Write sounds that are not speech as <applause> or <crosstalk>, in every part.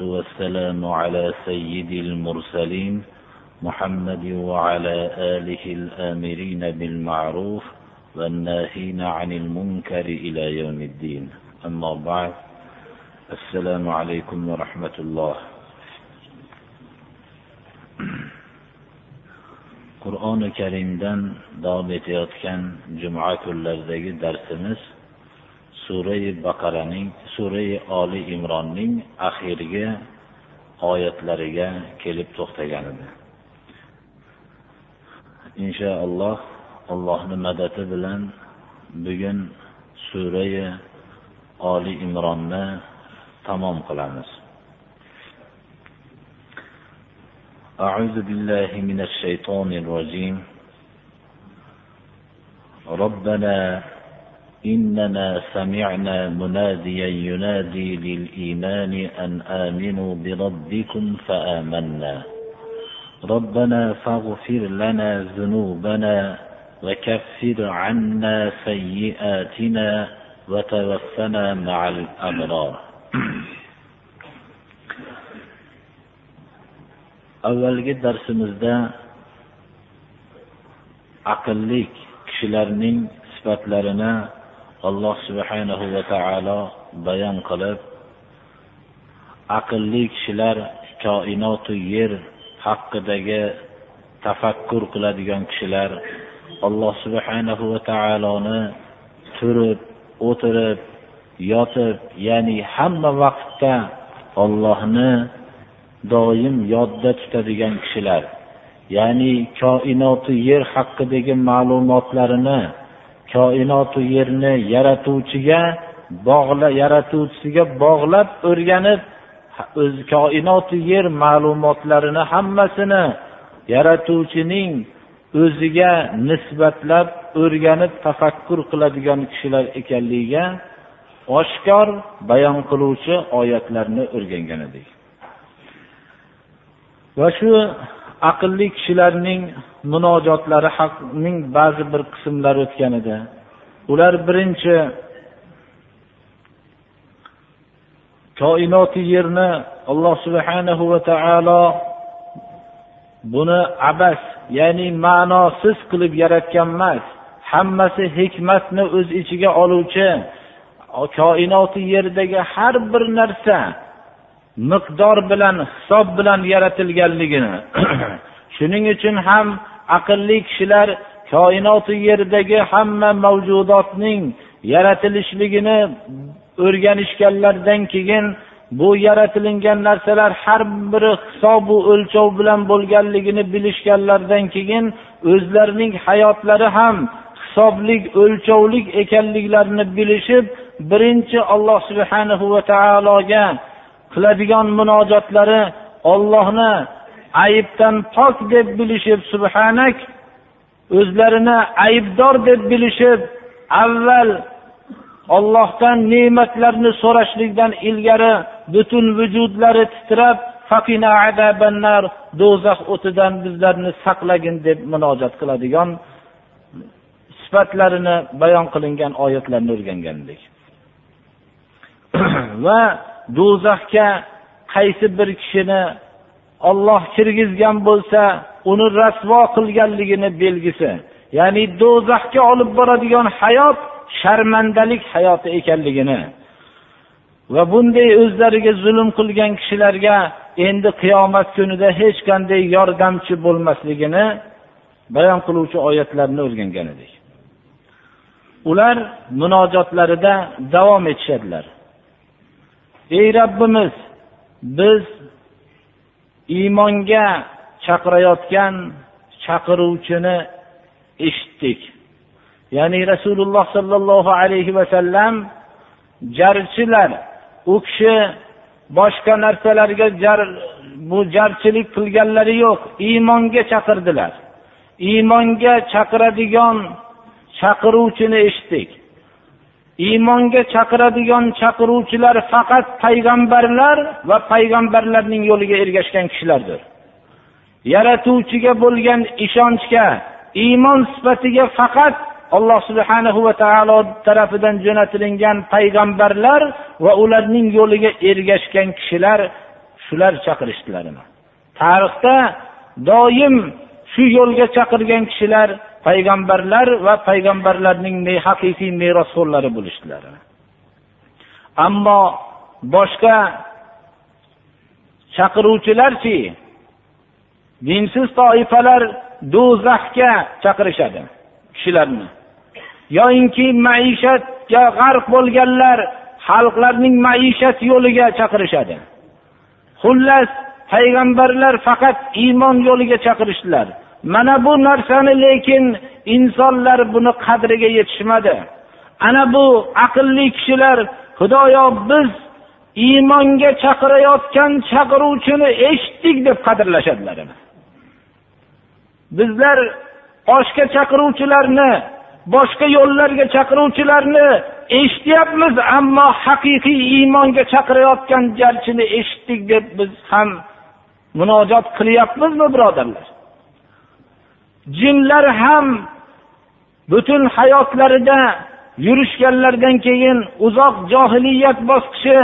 والسلام على سيد المرسلين محمد وعلى آله الآمرين بالمعروف والناهين عن المنكر إلى يوم الدين. أما بعد السلام عليكم ورحمة الله. qur'oni karimdan davom etayotgan juma kunlaridagi darsimiz surai baqaraning surai oli imronning oxirgi oyatlariga kelib to'xtagan edi inshaalloh allohni madadi bilan bugun surai oli imronni tamom qilamiz أعوذ بالله من الشيطان الرجيم ربنا إننا سمعنا مناديا ينادي للإيمان أن آمنوا بربكم فآمنا. ربنا فاغفر لنا ذنوبنا وكفر عنا سيئاتنا وتوفنا مع الأبرار. avvalgi darsimizda aqlli kishilarning sifatlarini alloh subhanahu va taolo bayon qilib aqlli kishilar koinotu yer haqidagi tafakkur qiladigan kishilar alloh subhanahu va taoloni turib o'tirib yotib ya'ni hamma vaqtda ollohni doim yodda tutadigan kishilar ya'ni koinoti yer haqidagi ma'lumotlarini koinotu yerni yaratuvchiga bog'la yaratuvchisiga bog'lab o'rganib o'z koinotu yer ma'lumotlarini hammasini yaratuvchining o'ziga nisbatlab o'rganib tafakkur qiladigan kishilar ekanligiga oshkor bayon qiluvchi oyatlarni o'rgangan edik. Va shu aqlli kishilarning munojotlari haqning ba'zi bir qismlari o'tgan edi. Ular birinchi koinoti yerni alloh subhanahu va taolo buni abas ya'ni ma'nosiz qilib yaratgan emas hammasi hikmatni o'z ichiga oluvchi koinoti yerdagi har bir narsa miqdor bilan hisob bilan yaratilganligini. <clears throat> Shuning uchun ham aqlli kishilar koinoti yerdagi hamma mavjudotning yaratilishligini o'rganishganlaridan keyin bu yaratilingan narsalar har biri hisobu o'lchov bilan bo'lganligini bilishganlaridan keyin o'zlarining hayotlari ham hisoblik o'lchovlik ekanliklarini bilishib birinchi alloh subhanahu va taologa qiladigan munojotlari ollohni aybdan pok deb bilishib subhanak o'zlarini aybdor deb bilishib avval ollohdan ne'matlarni so'rashlikdan ilgari butun vujudlari titrab do'zax o'tidan bizlarni saqlagin deb munojat qiladigan sifatlarini bayon qilingan oyatlarni o'rgangan edik <clears throat> va do'zaxga qaysi bir kishini olloh kirgizgan bo'lsa uni rasvo qilganligini belgisi. Ya'ni do'zaxga olib boradigan hayot sharmandalik hayoti ekanligini. Va bunday o'zlariga zulm qilgan kishilarga endi qiyomat kunida hech qanday yordamchi bo'lmasligini bayon qiluvchi oyatlarni o'rgangan edik. Ular munojotlarida davom etishadilar. Ey robbimiz biz iymonga chaqirayotgan chaqiruvchini eshitdik. Ya'ni rasululloh sollallohu alayhi vasallam jarchilar u kishi boshqa narsalarga jar bu jarchilik qilganlari yo'q iymonga chaqirdilar. Iymonga chaqiradigan chaqiruvchini eshitdik. Iymonga chaqiradigan chaqiruvchilar faqat payg'ambarlar va payg'ambarlarning yo'liga ergashgan kishilardir. Yaratuvchiga bo'lgan ishonchga iymon sifatiga faqat alloh subhanahu va taolo tarafidan jo'natilingan payg'ambarlar va ularning yo'liga ergashgan kishilar shular chaqirishdilar tarixda doim shu yo'lga chaqirgan kishilar payg'ambarlar va payg'ambarlarning haqiqiy merosxo'rlari bo'lishdilar ammo boshqa chaqiruvchilarchi dinsiz toifalar do'zaxga chaqirishadi kishilarni. Yoyinki maishatga g'arq bo'lganlar xalqlarning maishat yo'liga chaqirishadi. Xullas payg'ambarlar faqat iymon yo'liga chaqirishdilar. Mana bu narsani lekin insonlar buni qadriga yetishmadi. Ana bu aqlli kishilar xudoyo biz iymonga chaqirayotgan chaqiruvchini eshitdik deb qadrlashadilar. Bizlar oshga chaqiruvchilarni boshqa yo'llarga chaqiruvchilarni eshityapmiz ammo haqiqiy iymonga chaqirayotgan jarchini eshitdik deb biz ham munojot qilyapmizmi birodarlar? Jinlar ham butun hayotlarida yurishganlaridan keyin uzoq johiliyat bosqichi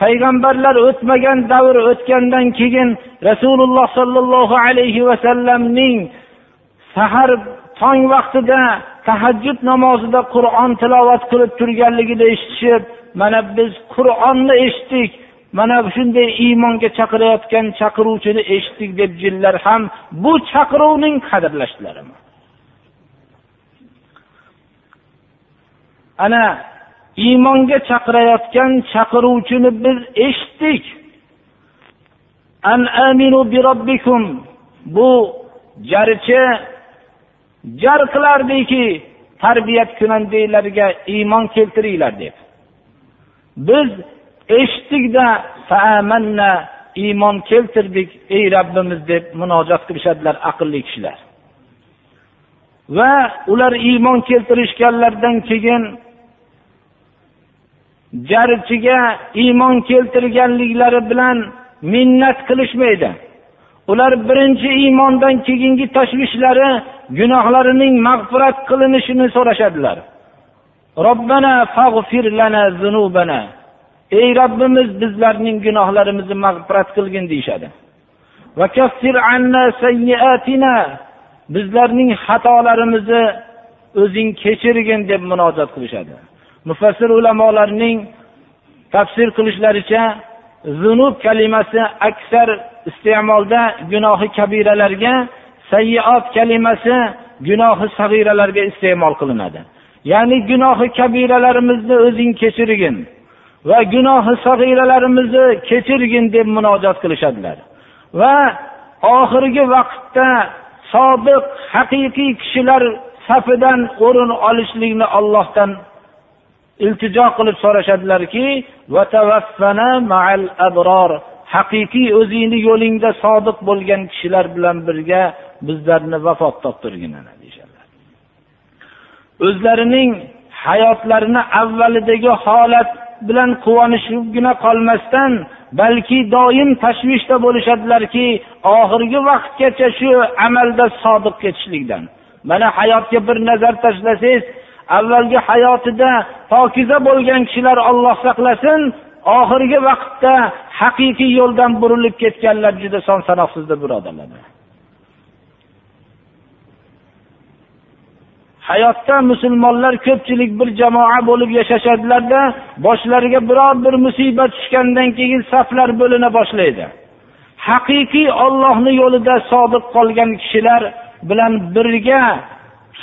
payg'ambarlar o'tmagan davr o'tgandan keyin rasululloh sollallohu alayhi vasallamning sahar tong vaqtida tahajjud namozida qur'on tilovat qilib turganligini eshitishib mana biz qur'onni eshitdik mana shunday iymonga chaqirayotgan chaqiruvchini eshitdik deb jinlar ham bu chaqiruvning qadrlashdilar ana iymonga chaqirayotgan chaqiruvchini biz eshitdik. An aminu bi robbikum. Bu jarchi jar qilardiki tarbiyat kunandanglarga iymon keltiringlar deb. Biz eshitdikda iymon keltirdik ey robbimiz deb munojat qilishadilar aqlli kishilar. Va ular iymon keltirishganlaridan keyin jarchiga iymon keltirganliklari bilan minnat qilishmaydi. Ular birinchi iymondan keyingi tashvishlari gunohlarining mag'firat qilinishini so'rashadilar. Robbana fag'fir lana zunubana. Ey robbimiz bizlarning gunohlarimizni mag'firat qilgin deyishadi. Bizlarning xatolarimizni o'zing kechirgin deb munojat qilishadi. Mufassir ulamolarning tafsir qilishlaricha zunub kalimasi aksar iste'molda gunohi kabiralarga sayyiot kalimasi gunohi sag'iralarga iste'mol qilinadi. Ya'ni gunohi kabiralarimizni o'zing kechirgin. Va gunohi sag'iralarimizni kechirgin deb munojat qilishadilar. Va oxirgi vaqtda sodiq haqiqiy kishilar safidan o'rin olishlikni ollohdan iltijo qilib so'rashadilarki haqiqiy o'zingni yo'lingda sodiq bo'lgan kishilar bilan birga bizlarni vafot toptirgin deyishadilar. O'zlarining hayotlarini avvalidagi holat bilan quvonishibgina qolmasdan balki doim tashvishda bo'lishadilarki oxirgi vaqtgacha shu amalda sodiq ketishlikdan. Mana hayotga bir nazar tashlasangiz avvalgi hayotida pokiza bo'lgan kishilar olloh saqlasin oxirgi vaqtda haqiqiy yo'ldan burilib ketganlar juda son sanoqsizdir birodarlar. hayotda musulmonlar ko'pchilik bir jamoa bo'lib yashashadilarda boshlariga biror bir musibat tushgandan keyin saflar bo'lina boshlaydi haqiqiy ollohni yo'lida sodiq qolgan kishilar bilan birga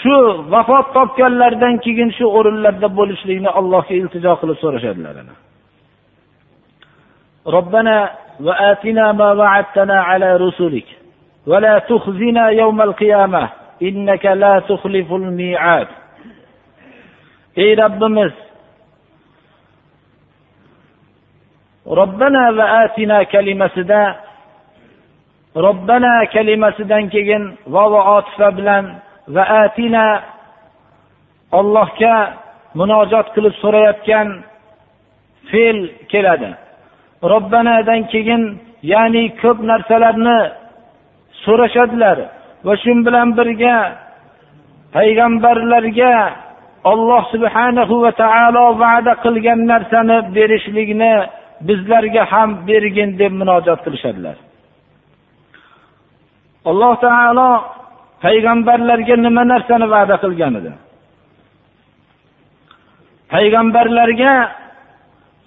shu vafot topganlaridan keyin shu o'rinlarda bo'lishlikni allohga iltijo qilib so'rashadilar ربنا وآتنا ما وعدتنا على رسلك ولا تخزنا يوم القيامة innaka la ey robbimiz robbana va atina kalimasida robbana kalimasidan keyin vova otifa bilan va atina ollohga munojot qilib so'rayotgan fe'l keladi robbanadan keyin ya'ni ko'p narsalarni so'rashadilar va shu bilan birga payg'ambarlarga olloh subhanahu va taolo va'da qilgan narsani berishlikni bizlarga ham bergin deb munojat qilishadilar. Alloh taolo payg'ambarlarga nima narsani va'da qilgan edi? Payg'ambarlarga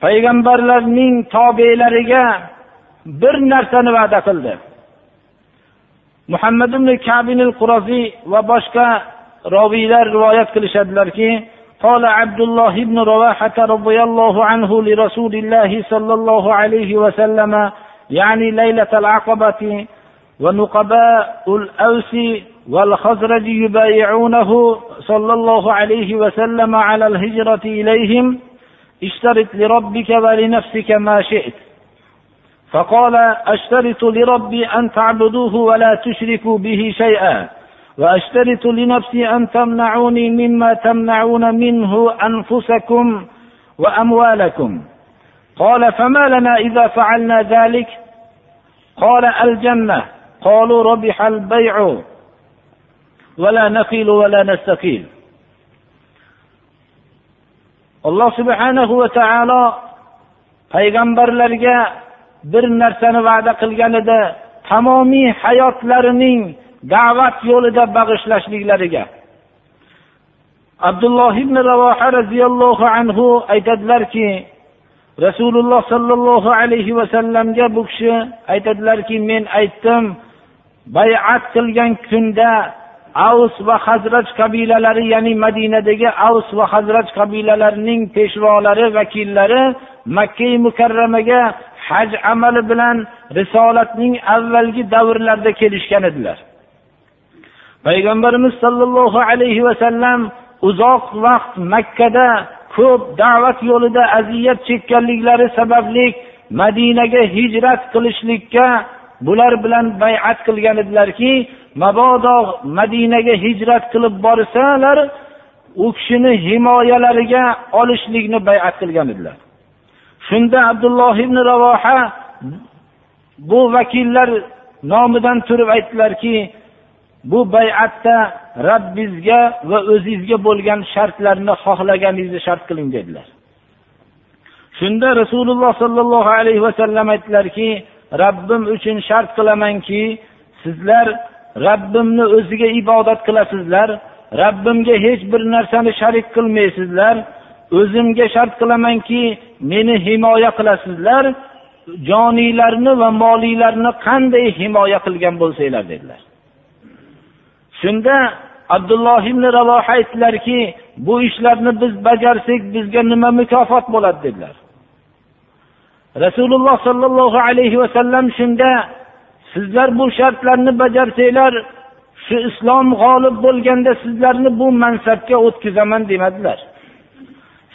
payg'ambarlarning tobelariga bir narsani va'da qildi. Muhammad ibn kabinil quraziy va boshqa roviylar rivoyat qilishadilarki قال عبد الله بن رواحة رضي الله عنه لرسول الله صلى الله عليه وسلم يعني ليلة العقبة ونقباء الأوس والخزرج يبايعونه صلى الله عليه وسلم على الهجرة إليهم اشترط لربك ولنفسك ما شئت فقال أشترط لربي أن تعبدوه ولا تشركوا به شيئا. وأشترط لنفسي أن تمنعوني مما تمنعون منه أنفسكم وأموالكم. قال فما لنا إذا فعلنا ذلك؟ قال الجنة. قالوا ربح البيع ولا نقيل ولا نستقيل. alloh subhanahu va taolo payg'ambarlarga bir narsani va'da qilgan edi tamomiy hayotlarining da'vat yo'lida bag'ishlashliklariga. Abdulloh ibn ravoha roziyallohu anhu aytadilarki rasululloh sollallohu alayhi vasallamga bu kishi aytadilarki men aytdim bayat qilgan kunda avs va hazraj qabilalari ya'ni madinadagi avs va hazraj qabilalarining peshvolari vakillari makka mukarramaga haj amali bilan risolatning avvalgi davrlarida kelishgan edilar. Payg'ambarimiz sollallohu alayhi vasallam uzoq vaqt makkada ko'p da'vat yo'lida aziyat chekkanliklari sababli madinaga hijrat qilishlikka bular bilan bayat qilgan edilarki mabodo madinaga hijrat qilib borsalar u kishini himoyalariga olishlikni bayat qilgan edilar. Shunda abdulloh ibn ravoha bu vakillar nomidan turib aytdilarki bu bayatda rabbingizga va o'zingizga bo'lgan shartlarni xohlaganingizni shart qiling dedilar. Shunda rasululloh sollallohu alayhi vasallam aytdilarki rabbim uchun shart qilamanki sizlar rabbimni o'ziga ibodat qilasizlar rabbimga hech bir narsani sharik qilmaysizlar o'zimga shart qilamanki meni himoya qilasizlar joniylarni va moliylarni qanday himoya qilgan bo'lsanglar dedilar. Shunda abdulloh ibn ravoha aytdilarki bu ishlarni biz bajarsak bizga nima mukofot bo'ladi dedilar. Rasululloh sollallohu alayhi vasallam shunda sizlar bu shartlarni bajarsanglar shu islom g'olib bo'lganda sizlarni bu mansabga o'tkazaman demadilar.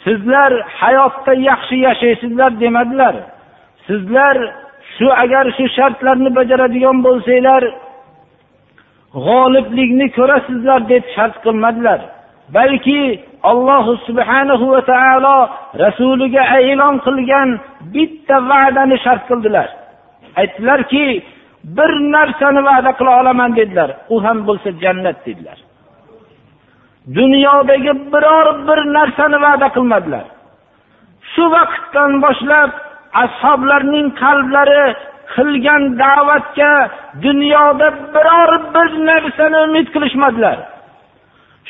Sizlar hayotda yaxshi yashaysizlar demadilar. Sizlar shu agar shu shartlarni bajaradigan bo'lsanglar g'oliblikni ko'rasizlar deb shart qilmadilar. Balki alloh subhanahu va taolo rasuliga e'lon qilgan bitta va'dani shart qildilar. Aytdilarki bir narsani va'da qila olaman dedilar. U ham bo'lsa jannat dedilar. Dunyodagi biror bir narsani va'da qilmadilar. Shu vaqtdan boshlab ashoblarning qalblari qilgan da'vatga dunyoda biror bir narsani umid qilishmadilar.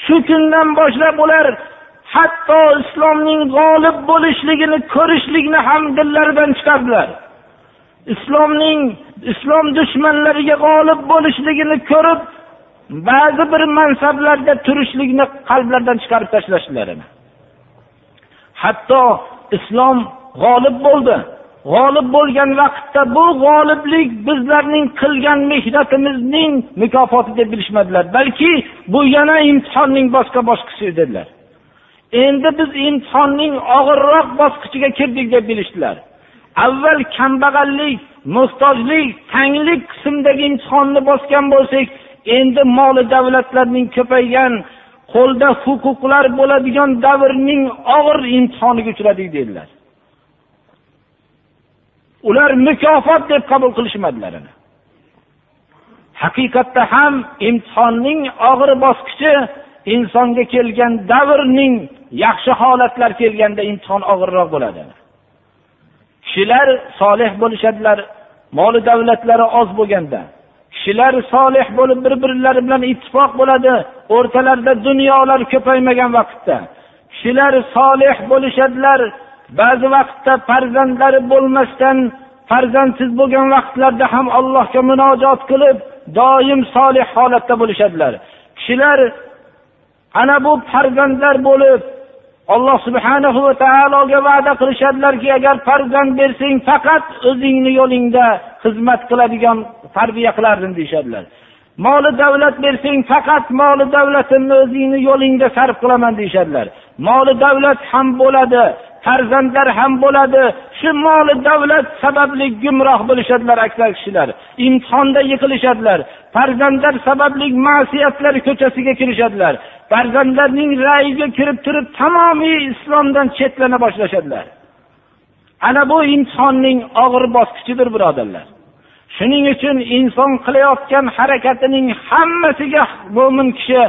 Shu kundan boshlab ular hatto islomning g'olib bo'lishligini ko'rishlikni ham dillaridan chiqardilar. Islomning islom dushmanlariga g'olib bo'lishligini ko'rib ba'zi bir mansablarda turishlikni qalblaridan chiqarib tashlashdilar hatto islom g'olib bo'ldi. G'olib bo'lgan vaqtda bu g'oliblik bizlarning qilgan mehnatimizning mukofoti deb bilishmadilar. Balki bu yana imtihonning boshqa bosqichi dedilar. Endi biz imtihonning og'irroq bosqichiga kirdik deb bilishdilar. Avval kambag'allik muhtojlik tanglik qismidagi imtihonni bosgan bo'lsak endi moli davlatlarning ko'paygan qo'lda huquqlar bo'ladigan davrning og'ir imtihoniga uchradik dedilar. Ular mukofot deb qabul qilishmadilar haqiqatda ham imtihonning og'ir bosqichi insonga kelgan davrning yaxshi holatlar kelganda imtihon og'irroq bo'ladi. Kishilar solih bo'lishadilar moli davlatlari oz bo'lganda. Kishilar solih bo'lib bir birlari bilan ittifoq bo'ladi. O'rtalarida dunyolar ko'paymagan vaqtda. Kishilar solih bo'lishadilar. Ba'zi vaqtda farzandlari bo'lmasdan farzandsiz bo'lgan vaqtlarda ham allohga munojot qilib doim solih holatda bo'lishadilar. Kishilar ana bu farzandlar bo'lib alloh subhanahu va taologa va'da qilishadilarki agar farzand bersang faqat o'zingni yo'lingda xizmat qiladigan tarbiya qilardim deyishadilar. Moli davlat bersang faqat moli davlatimni o'zingni yo'lingda sarf qilaman deyishadilar. Moli davlat ham bo'ladi farzandlar ham bo'ladi. Shu moli davlat sababli gumroh bo'lishadilar aksar kishilar. Imtihonda yiqilishadilar. Farzandlar sababli ma'siyatlar ko'chasiga kirishadilar. Farzandlarning rayiga kirib turib tamomiy islomdan chetlana boshlashadilar. Ana bu insonning og'ir bosqichidir birodarlar. Shuning uchun inson qilayotgan harakatining hammasiga mo'min kishi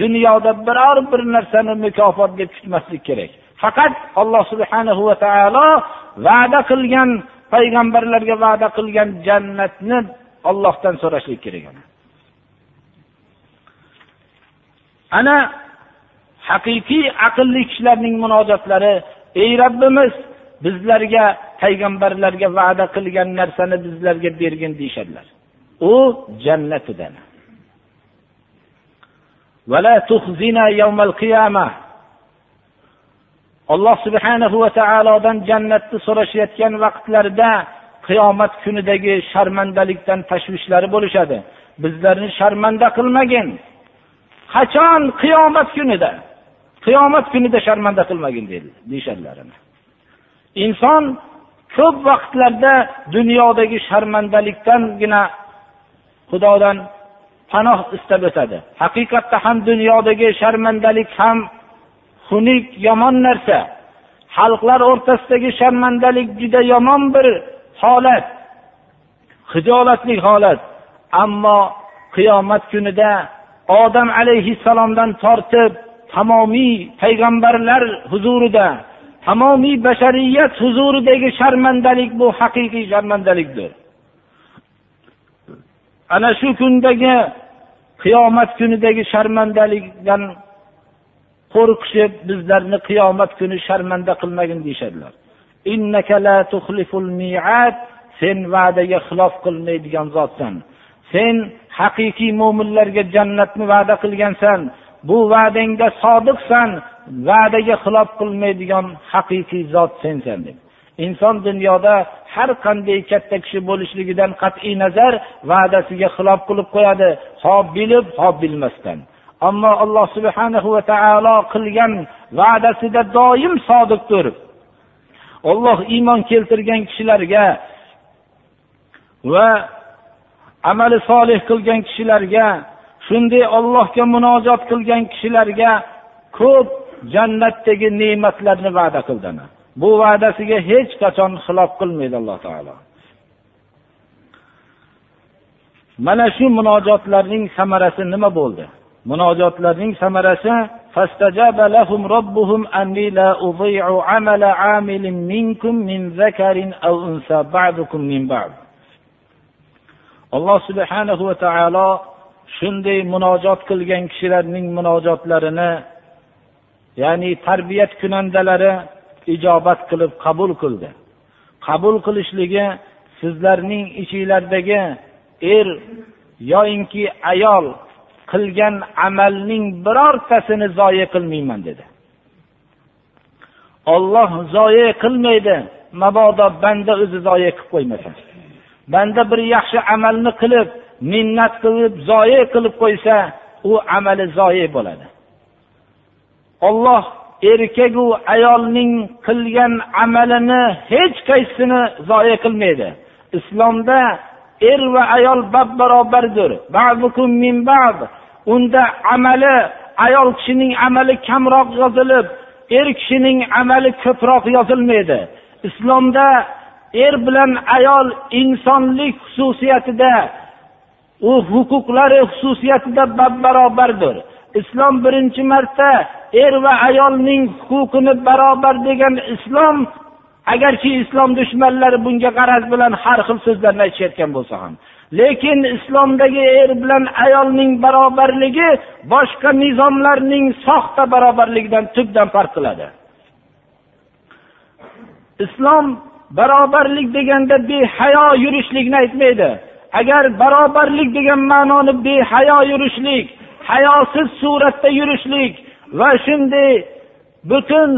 dunyoda biror bir narsani mukofot deb kutmaslik kerak. Faqat alloh subhanahu va taolo va'da qilgan payg'ambarlarga va'da qilgan jannatni ollohdan so'rashlik kerak ana. Haqiqiy aqlli kishilarning munojotlari ey robbimiz bizlarga payg'ambarlarga va'da qilgan narsani bizlarga bergin deyishadilar. U jannatidan alloh subhanahu va taolodan jannatni so'rashayotgan vaqtlarida qiyomat kunidagi sharmandalikdan tashvishlari bo'lishadi. Bizlarni sharmanda qilmagin. Qachon qiyomat kunida? Qiyomat kunida sharmanda qilmagin deyishadilar inson ko'p vaqtlarda dunyodagi sharmandalikdangina xudodan panoh istab o'tadi. Haqiqatda ham dunyodagi sharmandalik ham xunuk yomon narsa. Xalqlar o'rtasidagi sharmandalik juda yomon bir holat hijolatli holat. Ammo qiyomat kunida odam alayhissalomdan tortib tamomiy payg'ambarlar huzurida tamomiy bashariyat huzuridagi sharmandalik bu haqiqiy sharmandalikdir. Ana shu kundagi qiyomat kunidagi sharmandalikdan qo'rqishib bizlarni qiyomat kuni sharmanda qilmagin deyishadilar. Sen va'daga xilof qilmaydigan zotsan. Sen haqiqiy mo'minlarga jannatni va'da qilgansan. Bu va'dangda sodiqsan. Va'daga xilof qilmaydigan haqiqiy zot sensan deb inson dunyoda har qanday katta kishi bo'lishligidan qat'iy nazar va'dasiga xilof qilib qo'yadi. Ho bilib ho bilmasdan. Ammo alloh subhanahu va taolo qilgan va'dasida doim sodiqdir. Olloh iymon keltirgan kishilarga va amali solih qilgan kishilarga shunday ollohga munojot qilgan kishilarga ko'p jannatdagi ne'matlarni va'da qildi bu va'dasiga hech qachon xilof qilmaydi alloh taolo mana shu munojotlarning samarasi nima bo'ldi munojotlarning samarasi فاستجاب لهم ربهم أني لا أضيع عمل عامل منكم من ذكر أو أنثى بعضكم من بعض alloh subhanahu va taolo shunday munojot qilgan kishilarning munojotlarini ya'ni tarbiyat kunandalari ijobat qilib qabul qildi. Qabul qilishligi sizlarning ichinglardagi er yoyinki ayol qilgan amalning birortasini zoye qilmayman dedi. Olloh zoye qilmaydi mabodo banda o'zi zoye qilib qo'ymasa banda bir yaxshi amalni qilib minnat qilib zoye qilib qo'ysa u amali zoye bo'ladi. Olloh erkaku ayolning qilgan amalini hech qaysisini zoya qilmaydi. Islomda er va ayol bab barobardir. Unda amali ayol kishining amali kamroq yozilib er kishining amali ko'proq yozilmaydi. Islomda er bilan ayol insonlik xususiyatida u huquqlari xususiyatida bab barobardir. Islom birinchi marta er va ayolning huquqini barobar degan islom agarki islom dushmanlari bunga g'araz bilan har xil so'zlarni aytishayotgan bo'lsa ham. Lekin islomdagi er bilan ayolning barobarligi boshqa nizomlarning soxta barobarligidan tubdan farq qiladi. Islom barobarlik deganda behayo yurishlikni aytmaydi. Agar barobarlik degan ma'noni behayo yurishlik hayosiz suratda yurishlik va shunday butun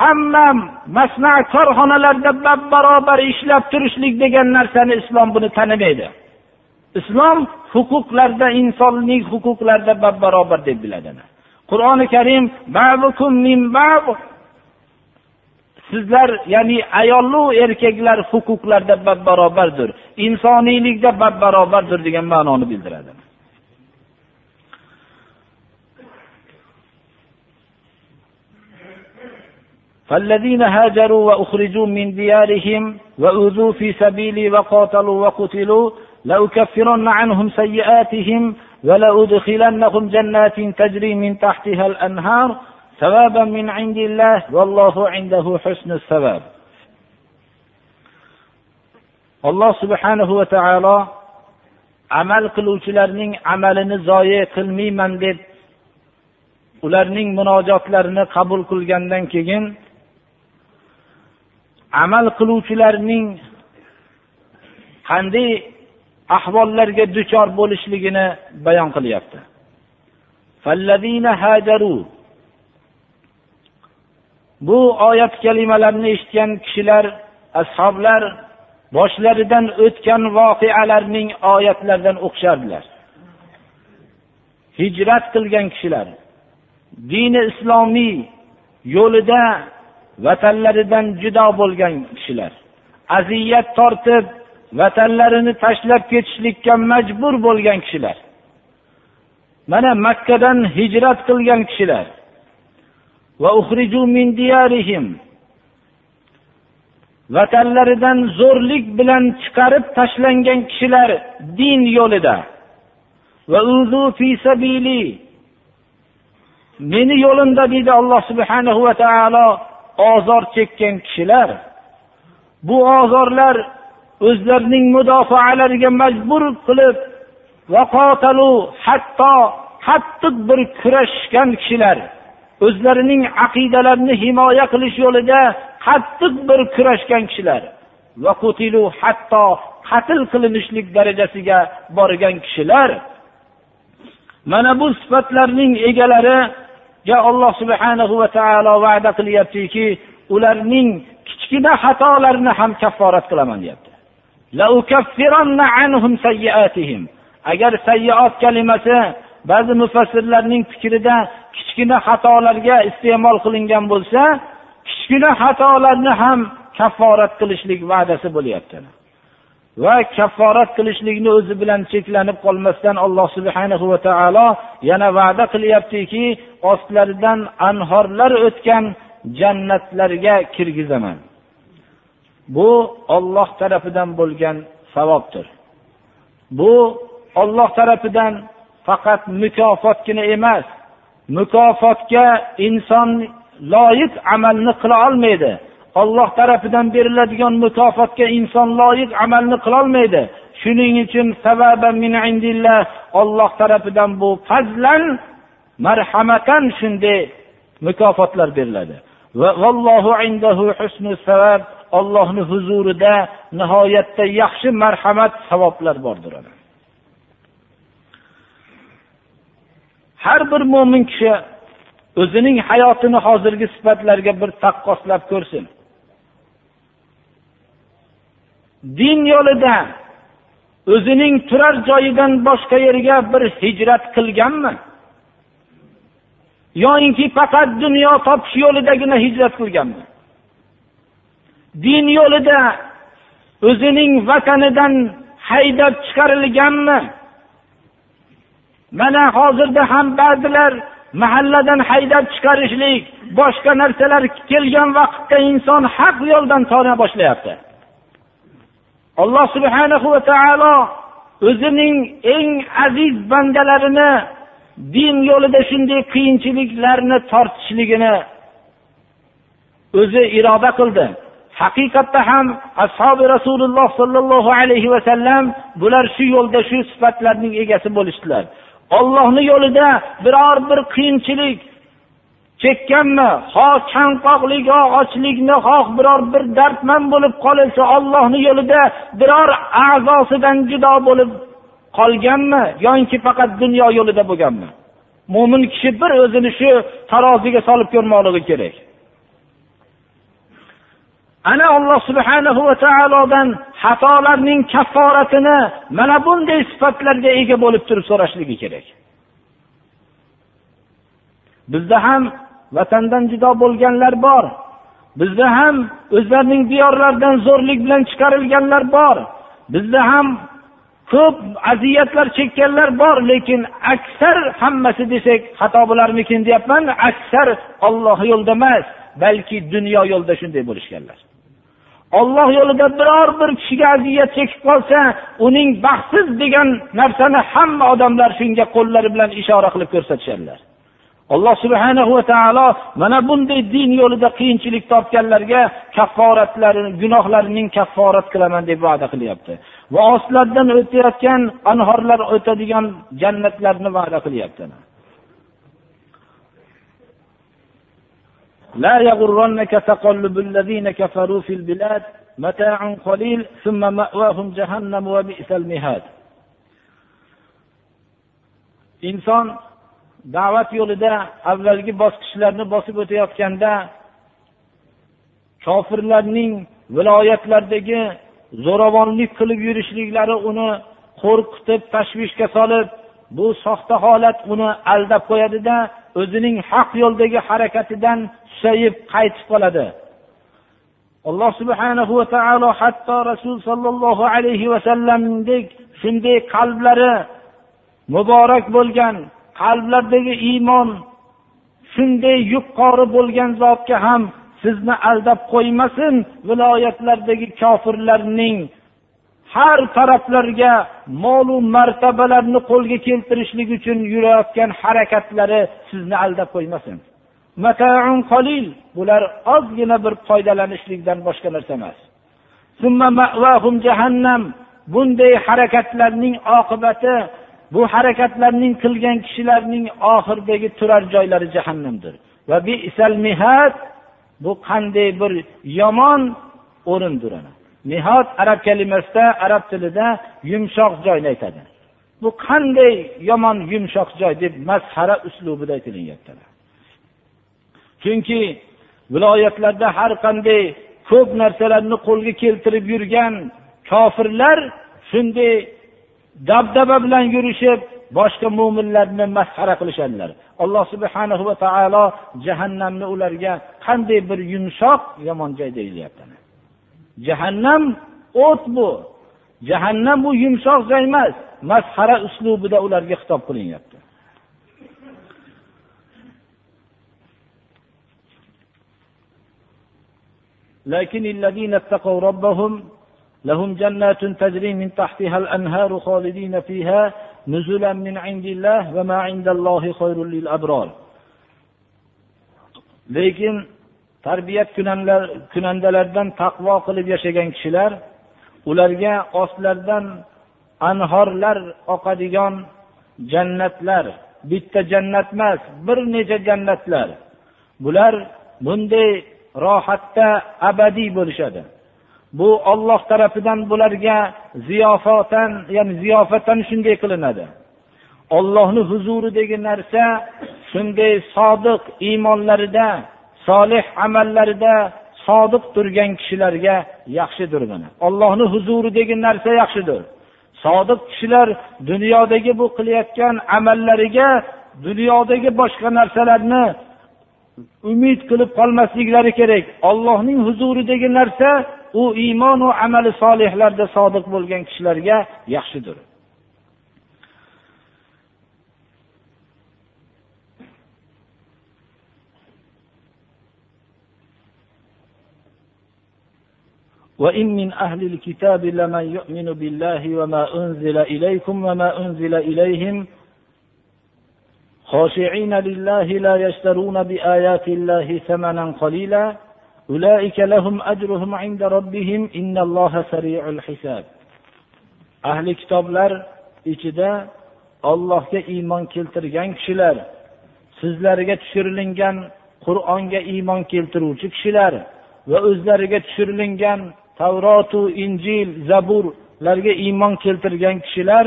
hamma masna korxonalarda bab barobar ishlab turishlik degan narsani islom buni tanimaydi. Islom huquqlarda insonlik huquqlarida bab barobar deb biladi qur'oni karim sizlar ya'ni ayollu erkaklar huquqlarda bab barobardir. Insoniylikda bab barobardir degan ma'noni bildiradi. فالذين هاجروا وأخرجوا من ديارهم وأوذوا في سبيلي وقاتلوا وقتلوا لأكفرن عنهم سيئاتهم ولأدخلنهم جنات تجري من تحتها الأنهار ثوابا من عند الله والله عنده حسن الثواب alloh subhanahu va taolo amal qiluvchilarning amalini zoye qilmayman deb ularning munojotlarini qabul qilgandan keyin amal qiluvchilarning qanday ahvollarga duchor bo'lishligini bayon qilyapti. Bu oyat kalimalarni eshitgan kishilar ashoblar boshlaridan o'tgan voqealarning oyatlaridan o'qishardilar. Hijrat qilgan kishilar dini islomiy yo'lida vatanlaridan judo bo'lgan kishilar. Aziyat tortib vatanlarini tashlab ketishlikka majbur bo'lgan kishilar. Mana makkadan hijrat qilgan kishilar. Vatanlaridan zo'rlik bilan chiqarib tashlangan kishilar din yo'lida. Meni yo'limda deydi alloh subhanahu va taolo ozor chekkan kishilar bu ozorlar o'zlarining mudofaalariga majbur qilib hatto qattiq bir kurashgan kishilar o'zlarining aqidalarini himoya qilish yo'lida qattiq bir kurashgan kishilar hatto qatl qilinishlik darajasiga borgan kishilar. Mana bu sifatlarning egalari yo alloh subhanahu va taolo va'da qilyaptiki ularning kichkina xatolarini ham kafforat qilaman deyapti. Agar sayyoat kalimasi ba'zi mufassirlarning fikrida kichkina xatolarga iste'mol qilingan bo'lsa kichkina xatolarni ham kafforat qilishlik va'dasi bo'lyapti. Va kafforat qilishlikni o'zi bilan cheklanib qolmasdan alloh subhanahu va taolo yana va'da qilyaptiki ostlaridan anhorlar o'tgan jannatlarga kirgizaman. Bu olloh tarafidan bo'lgan savobdir. Bu olloh tarafidan faqat mukofotgina emas mukofotga inson loyiq amalni qila olmaydi. Olloh tarafidan beriladigan mukofotga inson loyiq amalni qilolmaydi. Shuning uchun olloh tarafidan bu fazlan marhamatan shunday mukofotlar beriladi. Ollohni huzurida nihoyatda yaxshi marhamat savoblar bordir har bir mo'min kishi o'zining hayotini hozirgi sifatlarga bir taqqoslab ko'rsin. Din yo'lida o'zining turar joyidan boshqa yerga bir hijrat qilganmi? Yoyinki faqat dunyo topish yo'lidagina hijrat qilganmi? Din yo'lida o'zining vatanidan haydab chiqarilganmi? Mana hozirda ham ba'zilar mahalladan haydab chiqarishlik boshqa narsalar kelgan vaqtda inson haq yo'ldan tona boshlayapti. Alloh subhanahu va taolo o'zining eng aziz bandalarini din yo'lida shunday qiyinchiliklarni tortishligini o'zi iroda qildi. Haqiqatda ham ashobi rasululloh sollallohu alayhi vasallam bular shu yo'lda shu sifatlarning egasi bo'lishdilar. Ollohni yo'lida biror bir qiyinchilik chekkanmi ho chanqoqlik ho ochlikni xoh biror bir dardman bo'lib qolsa ollohni yo'lida biror a'zosidan judo bo'lib qolganmi? Yoinki faqat dunyo yo'lida bo'lganmi? Mo'min kishi bir o'zini shu taroziga solib ko'rmoqligi kerak. Ana alloh subhanahu va taolodan xatolarning kafforatini mana bunday sifatlarga ega bo'lib turib so'rashligi kerak. Bizda ham vatandan judo bo'lganlar bor. Bizda ham o'zlarining diyorlaridan zo'rlik bilan chiqarilganlar bor. Bizda ham ko'p aziyatlar chekkanlar bor lekin aksar hammasi desak xato bo'larmikin deyapman. Aksar olloh yo'lida emas balki dunyo yo'lida shunday bo'lishganlar. Olloh yo'lida biror bir kishiga aziyat chekib qolsa uning baxtsiz degan narsani hamma odamlar shunga qo'llari bilan ishora qilib ko'rsatishadilar. alloh subhana va taolo mana bunday din yo'lida qiyinchilik topganlarga kafforatlarini gunohlarining kafforat qilaman deb va'da qilyapti va ostlaridan o'tayotgan anhorlar o'tadigan jannatlarni va'da qilyapti لا يغرنك تقلب الذين كفروا في البلاد متاع قليل ثم مأواهم جهنم وبئس المهاد inson da'vat yo'lida avvalgi bosqichlarni bosib o'tayotganda kofirlarning viloyatlardagi zo'ravonlik qilib yurishliklari uni qo'rqitib tashvishga solib bu soxta holat uni aldab qo'yadida o'zining haq yo'ldagi harakatidan susayib qaytib qoladi. Alloh subhanahu va taolo hatto rasul sollallohu alayhi vasallamdek shunday qalblari muborak bo'lgan qalblardagi iymon shunday yuqori bo'lgan zotga ham sizni aldab qo'ymasin viloyatlardagi kofirlarning. Har taraflarga molu martabalarni qo'lga keltirishlik uchun yurayotgan harakatlari sizni aldab qo'ymasin. Qalil bular ozgina bir foydalanishlikdan boshqa narsa emas. Jahannam bunday harakatlarning oqibati bu harakatlarning qilgan kishilarning oxiridagi turar joylari jahannamdir. Va mihad bu qanday bir yomon o'rindir mihod arab kalimasida arab tilida yumshoq joyni aytadi. Bu qanday yomon yumshoq joy deb mazhara uslubida aytilyapti chunki viloyatlarda har qanday ko'p narsalarni qo'lga keltirib yurgan kofirlar shunday dabdaba bilan yurishib boshqa mo'minlarni masxara qilishadilar alloh subhana va taolo jahannamni ularga qanday bir yumshoq yomon joy deyilyapti jahannam o't bu jahannam bu yumshoq joy emas masxara uslubida ularga xitob qilinyapti لكن الذين اتقوا ربهم لهم جنات تجري من تحتها الأنهار خالدين فيها نزلا من عند الله وما عند الله خير للأبرار lekin tarbiyat kunandalardan taqvo qilib yashagan kishilar ularga ostlaridan anhorlar oqadigan jannatlar bitta jannat emas bir necha jannatlar bular bunday rohatda abadiy bo'lishadi Bu olloh tarafidan bularga ziyofatan ya'ni ziyofatan shunday qilinadi. Ollohni huzuridagi narsa shunday sodiq iymonlarida solih amallarida sodiq turgan kishilarga yaxshidir mana ollohni huzuridagi narsa yaxshidir. Sodiq kishilar dunyodagi bu qilayotgan amallariga dunyodagi boshqa narsalarni umid qilib qolmasliklari kerak. Ollohning huzuridagi narsa u iymonu amali solihlarda sodiq bo'lgan kishilarga yaxshidir وإن من أهل الكتاب لمن يؤمن بالله وما أنزل إليكم وما أنزل إليهم خاشعين لله لا يشترون بآيات الله ثمنا قليلا أولئك لهم أجرهم عند ربهم إن الله سريع الحساب ahli kitoblar ichida ollohga iymon keltirgan kishilar sizlarga tushirilgan qur'onga iymon keltiruvchi kishilar va o'zlariga tushirilgan tavrotu injil zaburlarga iymon keltirgan kishilar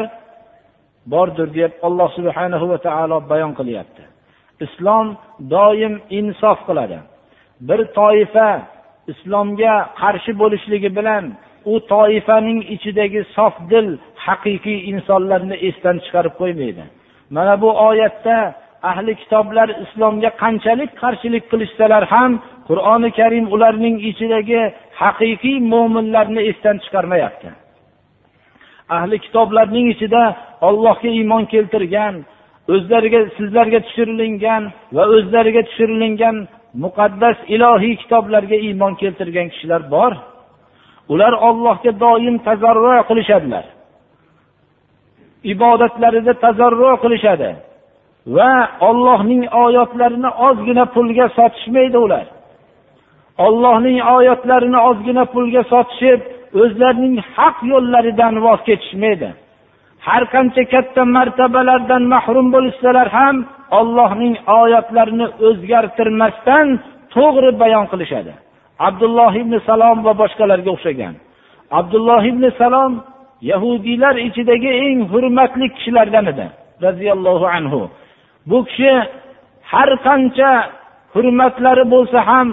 bordir deb alloh subhanahu va taolo bayon qilyapti islom doim insof qiladi Bir toifa islomga qarshi bo'lishligi bilan u toifaning ichidagi sof dil haqiqiy insonlarni esdan chiqarib qo'ymaydi. Mana bu oyatda ahli kitoblar islomga qanchalik qarshilik qilishsalar ham qur'oni karim ularning ichidagi haqiqiy mo'minlarni esdan chiqarmayapti. Ahli kitoblarning ichida ollohga iymon keltirgan o'zlariga sizlarga tushirilgan va o'zlariga tushirilgan muqaddas ilohiy kitoblarga iymon keltirgan kishilar bor. Ular ollohga doim tazarru qilishadilar. Ibodatlarida tazarru qilishadi va ollohning oyatlarini ozgina pulga sotishmaydi ular. Ollohning oyatlarini ozgina pulga sotishib o'zlarining haq yo'llaridan voz kechishmaydi. Har qancha katta martabalardan mahrum bo'lishsalar ham ollohning oyatlarini o'zgartirmasdan to'g'ri bayon qilishadi. Abdulloh ibn salom va boshqalarga o'xshagan. Abdulloh ibn salom yahudiylar ichidagi eng hurmatli kishilardan edi roziyallohu anhu. Bu kishi har qancha hurmatlari bo'lsa ham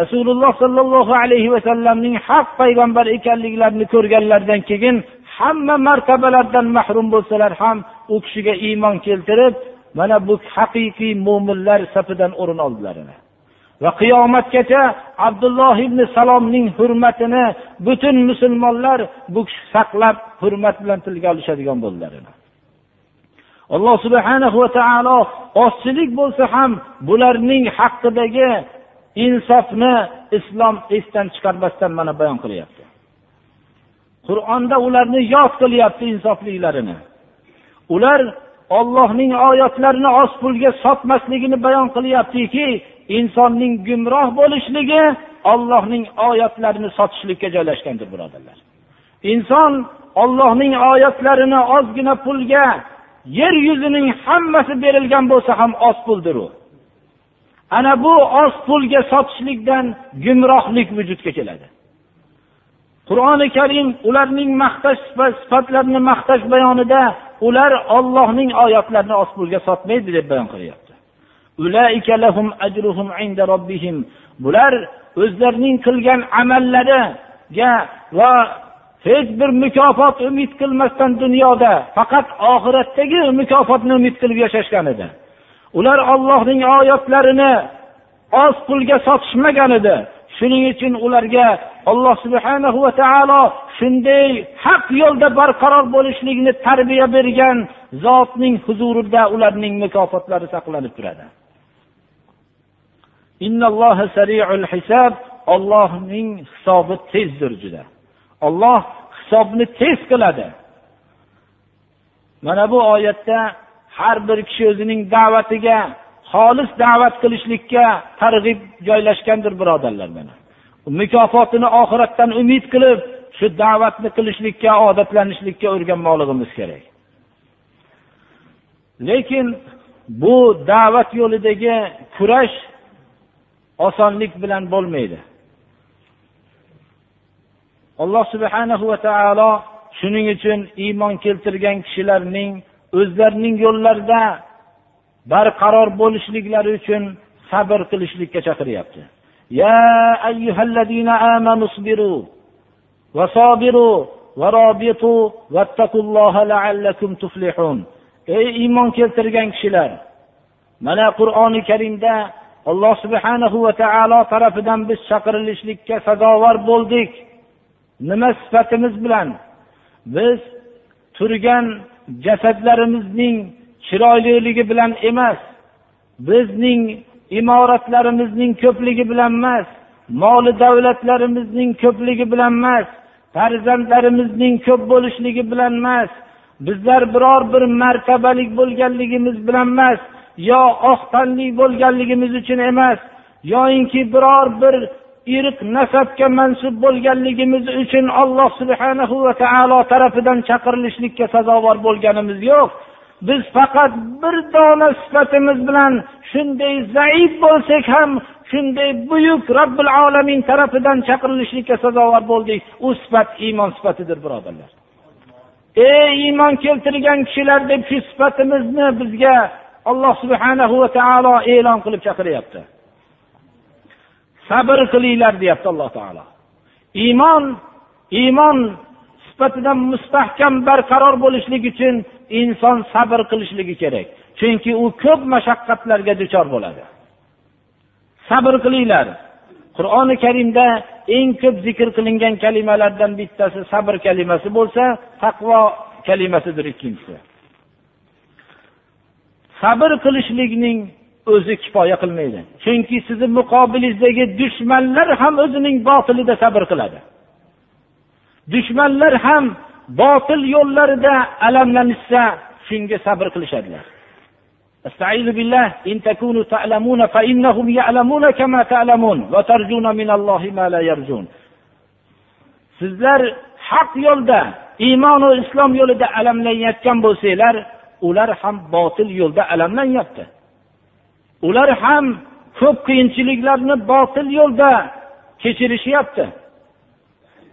rasululloh sollallohu alayhi vasallamning haq payg'ambar ekanliklarini ko'rganlaridan keyin hamma martabalardan mahrum bo'lsalar ham u kishiga iymon keltirib mana bu haqiqiy mo'minlar safidan o'rin oldilar va qiyomatgacha abdulloh ibn salomning hurmatini butun musulmonlar bu kishi saqlab hurmat bilan tilga olishadigan bo'ldilar alloh subhana va taolo ozchilik bo'lsa ham bularning haqidagi insofni islom esdan chiqarmasdan mana bayon qilyapti. Qur'onda ularni yod qilyapti insofliklarini. Ular ollohning oyatlarini oz pulga sotmasligini bayon qilyaptiki insonning gumroh bo'lishligi ollohning oyatlarini sotishlikka joylashgandir birodarlar. Inson ollohning oyatlarini ozgina pulga yer yuzining hammasi berilgan bo'lsa ham oz puldir u. Ana bu oz pulga sotishlikdan gumrohlik vujudga keladi. Qur'oni karim ularning maqtash sifatlarini maqtash bayonida ular ollohning oyatlarini osmonga pulga sotmaydi deb bayon qilyapti. Bular o'zlarining qilgan amallariga va hech bir mukofot umid qilmasdan dunyoda faqat oxiratdagi mukofotni umid qilib yashashgan edi. Ular ollohning oyatlarini oz pulga sotishmagan edi. Shuning uchun ularga alloh subhana va taolo shunday haq yo'lda barqaror bo'lishlikni tarbiya bergan zotning huzurida ularning mukofotlari saqlanib turadi. Ollohning hisobi tezdir juda. Olloh hisobni tez qiladi. Mana bu oyatda har bir kishi o'zining da'vatiga xolis da'vat qilishlikka targ'ib joylashgandir birodarlar mana. Mukofotini oxiratdan umid qilib shu da'vatni qilishlikka odatlanishlikka o'rganmoqligimiz kerak. Lekin bu da'vat yo'lidagi kurash osonlik bilan bo'lmaydi. Alloh subhanahu va taolo shuning uchun iymon keltirgan kishilarning o'zlarining yo'llarida barqaror bo'lishliklari uchun sabr qilishlikka chaqiryapti يا أيها الذين آمنوا اصبروا وصابروا ورابطوا واتقوا الله لعلكم تفلحون ey iymon keltirgan kishilar mana qur'oni karimda alloh subhanahu va taolo tarafidan biz chaqirilishlikka sazovor bo'ldik nima sifatimiz bilan biz turgan jasadlarimizning chiroyliligi bilan emas bizning imoratlarimizning ko'pligi bilan emas moli davlatlarimizning ko'pligi bilan emas farzandlarimizning ko'p bo'lishligi bilan emas bizlar biror bir martabalik bo'lganligimiz bilan emas yo oq tanli bo'lganligimiz uchun emas yoyinki biror bir irq nasabga mansub bo'lganligimiz uchun alloh subhanahu va taolo tarafidan chaqirilishlikka sazovor bo'lganimiz yo'q. Biz faqat bir dona sifatimiz bilan shunday zaif bo'lsak ham shunday buyuk robbil alamin tarafidan chaqirilishlikka sazovor bo'ldik u sifat iymon sifatidir birodarlar. Ey iymon keltirgan kishilar deb shu sifatimizni bizga alloh subhanahu va taolo e'lon qilib chaqiryapti. Sabr qilinglar deyapti alloh taolo. Iymon iymon sifatidan mustahkam barqaror bo'lishlik uchun inson sabr qilishligi kerak. Chunki u ko'p mashaqqatlarga duchor bo'ladi. Sabr qilinglar. Qur'oni karimda eng ko'p zikr qilingan kalimalardan bittasi sabr kalimasi bo'lsa taqvo kalimasidir ikkinchisi. Sabr qilishlikning o'zi kifoya qilmaydi. Chunki sizni muqobilingizdagi dushmanlar ham o'zining botilida sabr qiladi. Dushmanlar ham botil yo'llarida alamlanishsa shunga sabr qilishadilar استعيذ بالله إن تكونوا تعلمون فإنهم يعلمون كما تعلمون وترجون من الله ما لا يرجون sizlar haq yo'lda iymonu islom yo'lida alamlanayotgan bo'lsanglar ular ham botil yo'lda alamlanyapti ular ham ko'p qiyinchiliklarni botil yo'lda kechirishyapti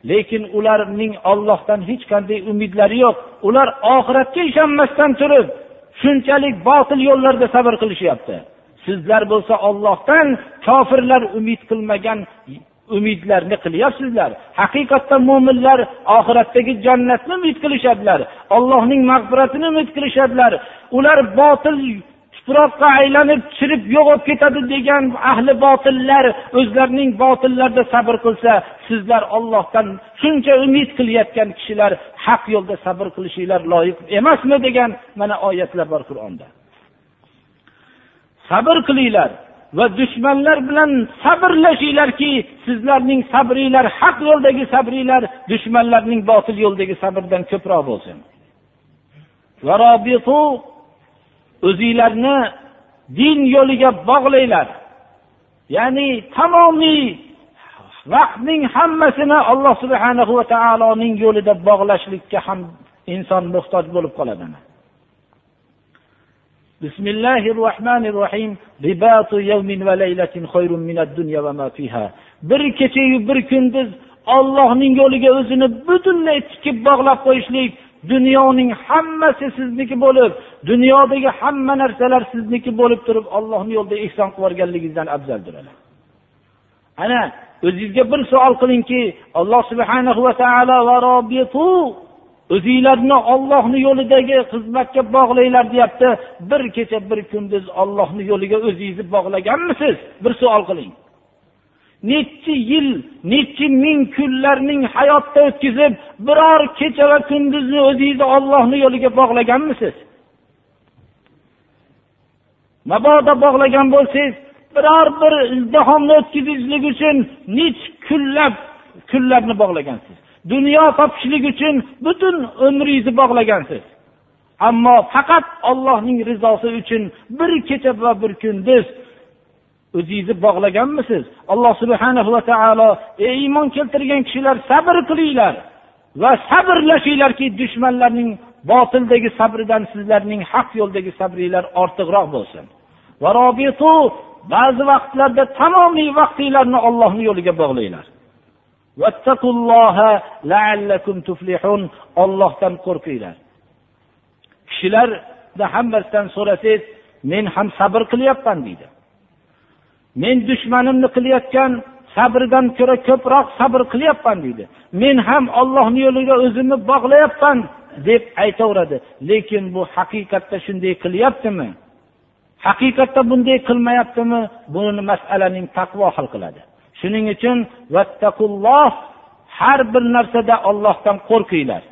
Lekin ularning ollohdan hech qanday umidlari yo'q. Ular oxiratga ishonmasdan turib shunchalik botil yo'llarda sabr qilishyapti. Sizlar bo'lsa ollohdan kofirlar umid qilmagan umidlarni qilyapsizlar. Haqiqatda mo'minlar oxiratdagi jannatni umid qilishadilar. Ollohning mag'firatini umid qilishadilar. Ular botil tuproqqa aylanib chirib yo'q bo'lib ketadi degan ahli botillar o'zlarining botillarida sabr qilsa sizlar ollohdan shuncha umid qilayotgan kishilar haq yo'lda sabr qilishinglar loyiq emasmi degan mana oyatlar bor qur'onda. Sabr qilinglar va dushmanlar bilan sabrlashinglarki sizlarning sabringlar haq yo'ldagi sabringlar dushmanlarning botil yo'ldagi sabrdan ko'proq bo'lsin. o'zinglarni din yo'liga bog'langlar. Ya'ni tamomiy vaqtning hammasini alloh subhana va taoloning yo'lida bog'lashlikka ham inson muhtoj bo'lib qoladi bismillahi rohmanir rohim bir kechayu bir kunduz ollohning yo'liga o'zini butunlay tikib bog'lab qo'yishlik dunyoning hammasi sizniki bo'lib dunyodagi hamma narsalar sizniki bo'lib turib ollohni yo'lida ehson qilib yuborganligingizdan afzaldir ana o'zingizga bir savol qilingki alloh subhanahu va taolo o'zinglarni ollohni yo'lidagi xizmatga bog'langlar deyapti. Bir kecha bir kunduz ollohni yo'liga o'zingizni bog'laganmisiz? Bir savol qiling. Nechi yil nechi ming kunlarning hayotda o'tkazib biror kecha va kunduzni o'zingizni ollohni yo'liga bog'laganmisiz? Mabodo bog'lagan bo'lsangiz biror bir izdihomni o'tkazishlik uchun nechi kunlab kunlarni bog'lagansiz? Dunyo topishlik uchun butun umringizni bog'lagansiz? Ammo faqat ollohning rizosi uchun bir kecha va bir kunduz o'zingizni bog'laganmisiz? Alloh subhana va taolo ey iymon keltirgan kishilar sabr qilinglar va sabrlashinglarki dushmanlarning botildagi sabridan sizlarning haq yo'ldagi sabringlar ortiqroq bo'lsin. Ba'zi vaqtlarda tamomiy vaqtinglarni ollohni yo'liga bog'langlar. Ollohdan qo'rqinglar. Kishilarda hammasidan so'rasangiz men ham sabr qilyapman deydi. Men dushmanimni qilayotgan sabrdan ko'ra ko'proq sabr qilyapman deydi. Men ham ollohni yo'liga o'zimni bog'layapman deb aytaveradi. Lekin bu haqiqatda shunday qilyaptimi? Haqiqatda bunday qilmayaptimi? Buni masalaning taqvo hal qiladi. Shuning uchun vattaqulloh har bir narsada ollohdan qo'rqinglar.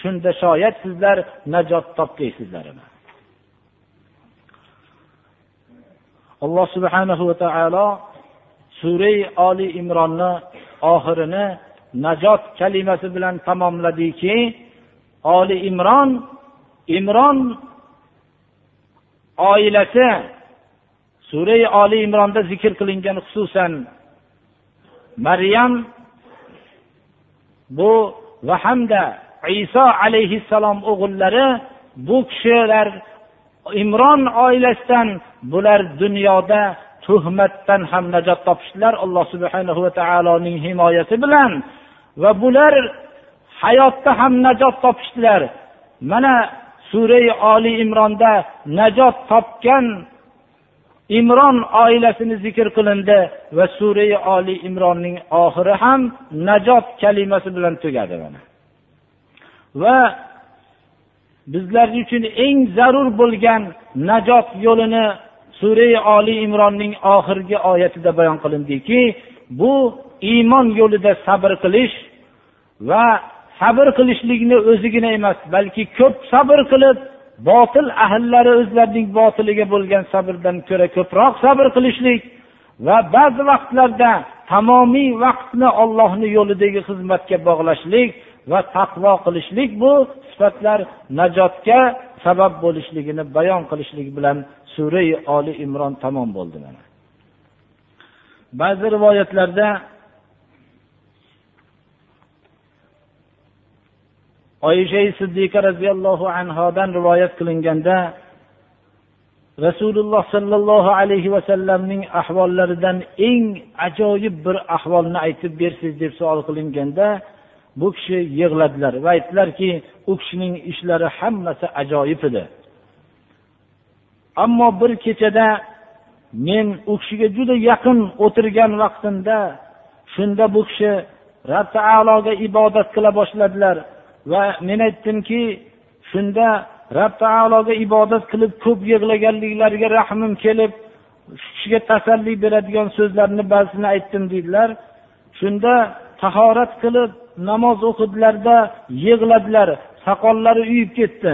Shunda shoyat sizlar najot topgaysizlar. Alloh subhanahu va taolo suray oli imronni oxirini najot kalimasi bilan tamomladiki oli imron imron oilasi surai oli imronda zikr qilingan xususan maryam bu va hamda iso alayhissalom o'g'illari bu kishilar imron oilasidan bular dunyoda tuhmatdan ham najot topishdilar. Alloh subhanahu va taoloning himoyasi bilan va bular hayotda ham najot topishdilar. Mana surai oli imronda najot topgan imron oilasini zikr qilindi va surai oli imronning oxiri ham najot kalimasi bilan tugadi mana. Va bizlar uchun eng zarur bo'lgan najot yo'lini surai oli imronning oxirgi oyatida bayon qilindiki bu iymon yo'lida sabr qilish va sabr qilishlikni o'zigina emas balki ko'p sabr qilib botil ahllari o'zlarining botiliga bo'lgan sabrdan ko'ra ko'proq sabr qilishlik va ba'zi vaqtlarda tamomiy vaqtni ollohni yo'lidagi xizmatga bog'lashlik va taqvo qilishlik bu sifatlar najotga sabab bo'lishligini bayon qilishlik bilan surai oli imron tamom bo'ldi mana. Ba'zi rivoyatlarda oyisha siddiqa roziyallohu anhodan rivoyat qilinganda rasululloh sollallohu alayhi vasallamning ahvollaridan eng ajoyib bir ahvolni aytib bersiz deb savol qilinganda bu kishi yig'ladilar va aytdilarki u kishining ishlari hammasi ajoyib edi. Ammo bir kechada men u kishiga juda yaqin o'tirgan vaqtimda shunda bu kishi rob taologa ibodat qila boshladilar va men aytdimki shunda rob taologa ibodat qilib ko'p yig'laganliklariga rahmim kelib shu kishiga tasalli beradigan so'zlarni ba'zisini aytdim deydilar. Shunda tahorat qilib namoz o'qidilarda yig'ladilar soqollari uyib ketdi.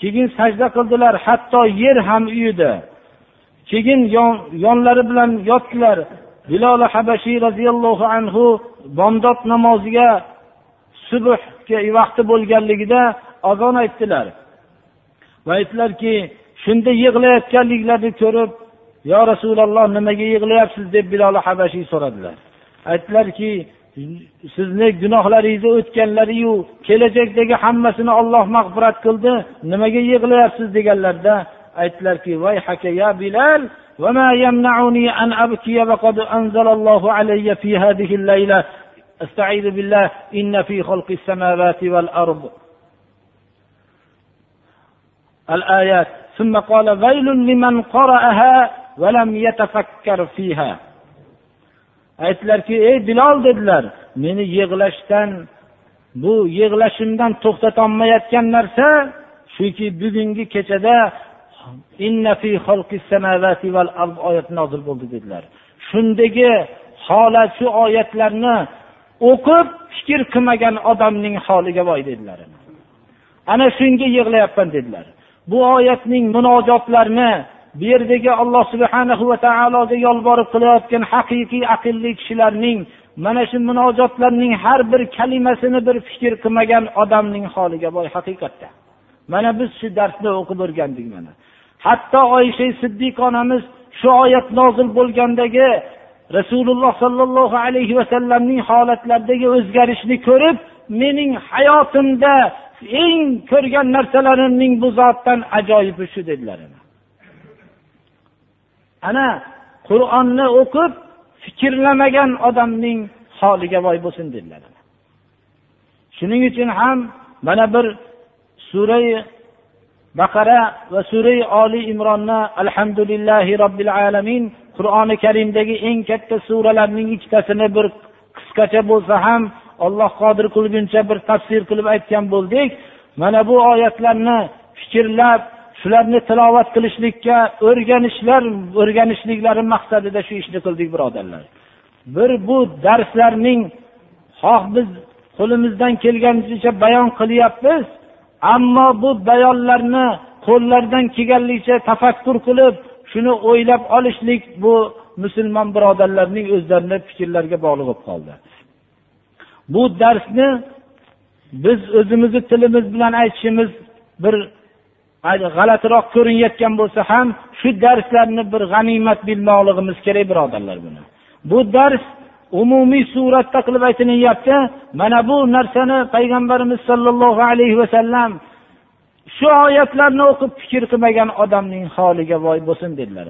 Keyin sajda qildilar hatto yer ham uyidi. Keyin yonlari bilan yotdilar. Bilol habashiy roziyallohu anhu bomdod namoziga subhga vaqti bo'lganligida azon aytdilar. Va aytdilarki shunda yig'layotganliklarini ko'rib yo rasululloh nimaga yig'layapsiz? deb bilol habashiy so'radilar. Aytdilarki sizni gunohlaringizni o'tganlariyu kelajakdagi hammasini olloh mag'firat qildi nimaga yig'layapsiz deganlarida aytdilarki voy haka ya bilal وما يمنعني أن أبكي وقد أنزل الله علي في هذه الليلة استعيذ بالله إن في خلق السماوات والأرض الآيات ثم قال ويل لمن قرأها ولم يتفكر فيها aytdilarki ey bilol dedilar. Meni yig'lashdan bu yig'lashimdan to'xtatolmayotgan narsa shuki bugungi kechada oyat nozil bo'ldi dedilar. Shundagi holat shu oyatlarni o'qib fikr qilmagan odamning holiga voy dedilar. Ana shunga yig'layapman dedilar. Bu oyatning munojotlarini bu yerdagi alloh subhanahu va taologa yolborib qilayotgan haqiqiy aqlli kishilarning mana shu munojotlarning har bir kalimasini bir fikr qilmagan odamning holiga boy haqiqatda. Mana biz shu darsni o'qib o'rgandik mana. Hatto oysha siddiq onamiz shu oyat nozil bo'lgandagi rasululloh sollallohu alayhi vasallamning holatlaridagi o'zgarishni ko'rib mening hayotimda eng ko'rgan narsalarimning bu zotdan ajoyibi shu dedilar. Ana qur'onni o'qib fikrlamagan odamning holiga voy bo'lsin dedilar shuning uchun ham mana bir surai baqara va surai oli imronni alhamdulillahi robbil alamin qur'oni karimdagi eng katta suralarning ikkitasini bir qisqacha bo'lsa ham alloh qodir qilguncha bir tafsir qilib aytgan bo'ldik. Mana bu oyatlarni fikrlab shularni tilovat qilishlikka o'rganishlar o'rganishliklari maqsadida shu ishni qildik birodarlar. Bir bu darslarning xoh biz qo'limizdan kelganicha bayon qilyapmiz ammo bu bayonlarni qo'llaridan kelganligicha tafakkur qilib shuni o'ylab olishlik bu musulmon birodarlarning o'zlarini fikrlariga bog'liq bo'lib qoldi. Bu darsni biz o'zimizni tilimiz bilan aytishimiz bir g'alatiroq ko'rinayotgan bo'lsa ham shu darslarni bir g'animat bilmoqligimiz kerak birodarlar buni. Bu dars umumiy suratda qilib aytilyapti mana bu narsani payg'ambarimiz sollallohu alayhi vasallam shu oyatlarni o'qib fikr qilmagan odamning holiga voy bo'lsin dedilar.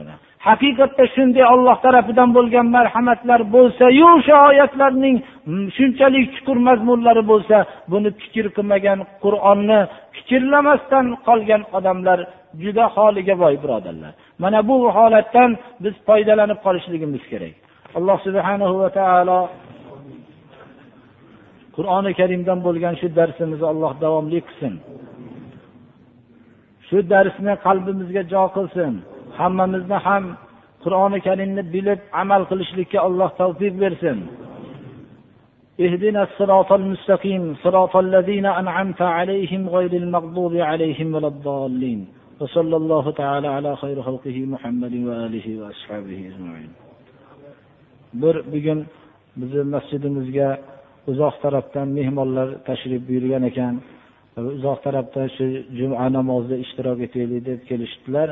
Haqiqatda shunday olloh tarafidan bo'lgan marhamatlar bo'lsayu o'sha oyatlarning mm, shunchalik chuqur mazmunlari bo'lsa buni fikr qilmagan qur'onni fikrlamasdan qolgan odamlar juda holiga voy birodarlar. Mana bu holatdan biz foydalanib qolishligimiz kerak. Alloh subhanahu va taolo qur'oni karimdan bo'lgan shu darsimizni alloh davomli qilsin. Shu darsni qalbimizga jo qilsin. hammamizni ham qur'oni karimni bilib amal qilishlikka alloh tavfiq bersin اهدنا الصراط المستقيم صراط الذين أنعمت عليهم غير المغضوب عليهم ولا الضالين وصلى الله تعالى على خير خلقه محمد وآله وأصحابه أجمعين bir bugun bizni masjidimizga uzoq tarafdan mehmonlar tashrif buyurgan ekan uzoq tarafdan shu juma namozida ishtirok etaylik deb kelishdilar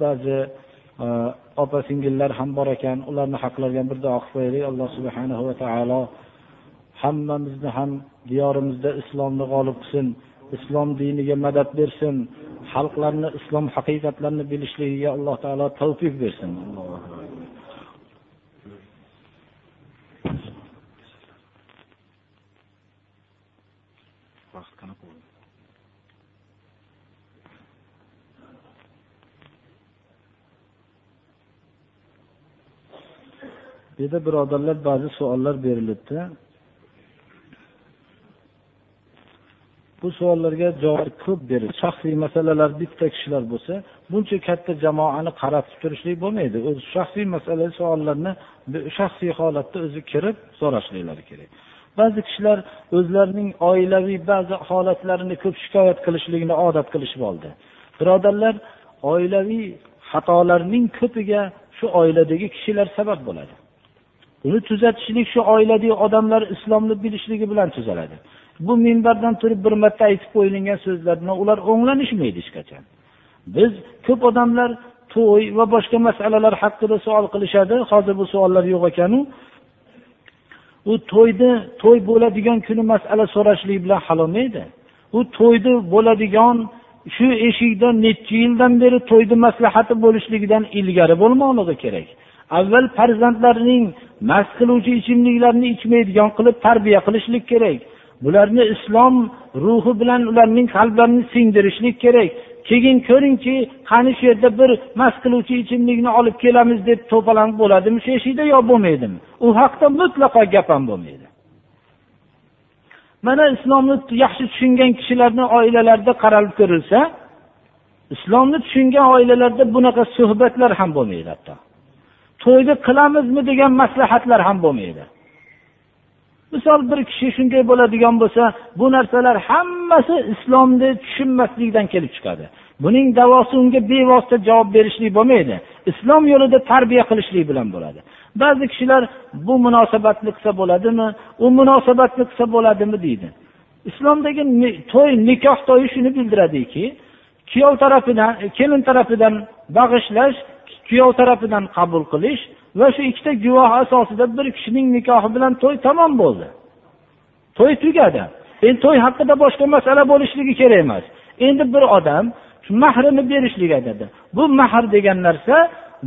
Ba'zi e, opa singillar ham bor ekan ularni haqlariga bir duo qilib qo'yaylik. Alloh subhanahu va taolo hammamizni ham diyorimizda islomni g'olib qilsin islom diniga madad bersin xalqlarni islom haqiqatlarini bilishligiga alloh taolo tavfiq bersin. Vaqt qanaqa bu yerda birodarlar ba'zi savollar berilibdi bu savollarga javob ko'p berib shaxsiy masalalar bitta kishilar bo'lsa buncha katta jamoani qaratib turishlik bo'lmaydi. O'zi shaxsiy masala savollarni shaxsiy holatda o'zi kirib so'rashliklari kerak. Ba'zi kishilar o'zlarining oilaviy ba'zi holatlarini ko'p shikoyat qilishlikni odat qilishib oldi. Birodarlar oilaviy xatolarning ko'piga shu oiladagi kishilar sabab bo'ladi. Uni tuzatishlik shu oiladagi odamlar islomni bilishligi bilan tuzaladi. Bu minbardan turib bir marta aytib qo'yilgan so'zlar bilan ular o'nglanishmaydi hech qachon. Biz ko'p odamlar to'y va boshqa masalalar haqida savol qilishadi hozir bu savollar yo'q ekanu. U to'yni to'y bo'ladigan kuni masala so'rashlik bilan hal bo'lmaydi u to'yni bo'ladigan shu eshikdan necha yildan beri to'yni maslahati bo'lishligidan ilgari bo'lmoqligi kerak. Avval farzandlarning mast qiluvchi ichimliklarni ichmaydigan qilib tarbiya qilishlik kerak. Bularni islom ruhi bilan ularning qalblarini singdirishlik kerak. Keyin ko'ringki qani shu yerda bir mast qiluvchi ichimlikni olib kelamiz deb to'polon bo'ladimi shu eshikda yo bo'lmaydimi? U haqda mutlaqo gap ham bo'lmaydi. Mana islomni yaxshi tushungan kishilarni oilalarida qaralib ko'rilsa islomni tushungan oilalarda bunaqa suhbatlar ham bo'lmaydi hatto. To'yni qilamizmi degan maslahatlar ham bo'lmaydi. Misol bir kishi shunday bo'ladigan bo'lsa bu narsalar hammasi islomni tushunmaslikdan kelib chiqadi. Buning davosi unga bevosita javob berishlik bo'lmaydi. Islom yo'lida tarbiya qilishlik bilan bo'ladi. Ba'zi kishilar bu munosabatni qilsa bo'ladimi? U munosabatni qilsa bo'ladimi? deydi. Islomdagi to'y nikoh to'yi shuni bildiradiki kuyov tarafidan kelin tarafidan bag'ishlash kuyov tarafidan qabul qilish va shu ikkita guvoh asosida bir kishining nikohi bilan to'y tamom bo'ldi. To'y tugadi. Endi to'y haqida boshqa masala bo'lishligi kerak emas. Endi bir odam mahrini berishlik aytadi bu mahr degan narsa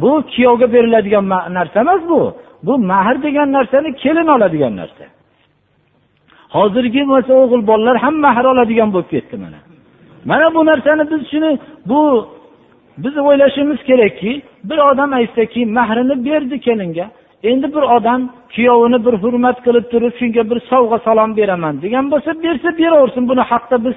bu kuyovga beriladigan narsa emas bu. Bu mahr degan narsani kelin oladigan narsa. Hozirgi o'g'il bolalar ham mahr oladigan bo'lib ketdi mana. Mana bu narsani biz shuni bu biz o'ylashimiz kerakki bir odam aytsaki mahrini berdi kelinga. Endi bir odam kuyovini bir hurmat qilib turib shunga bir sovg'a salom beraman degan bo'lsa bersa beraversin. Buni haqda biz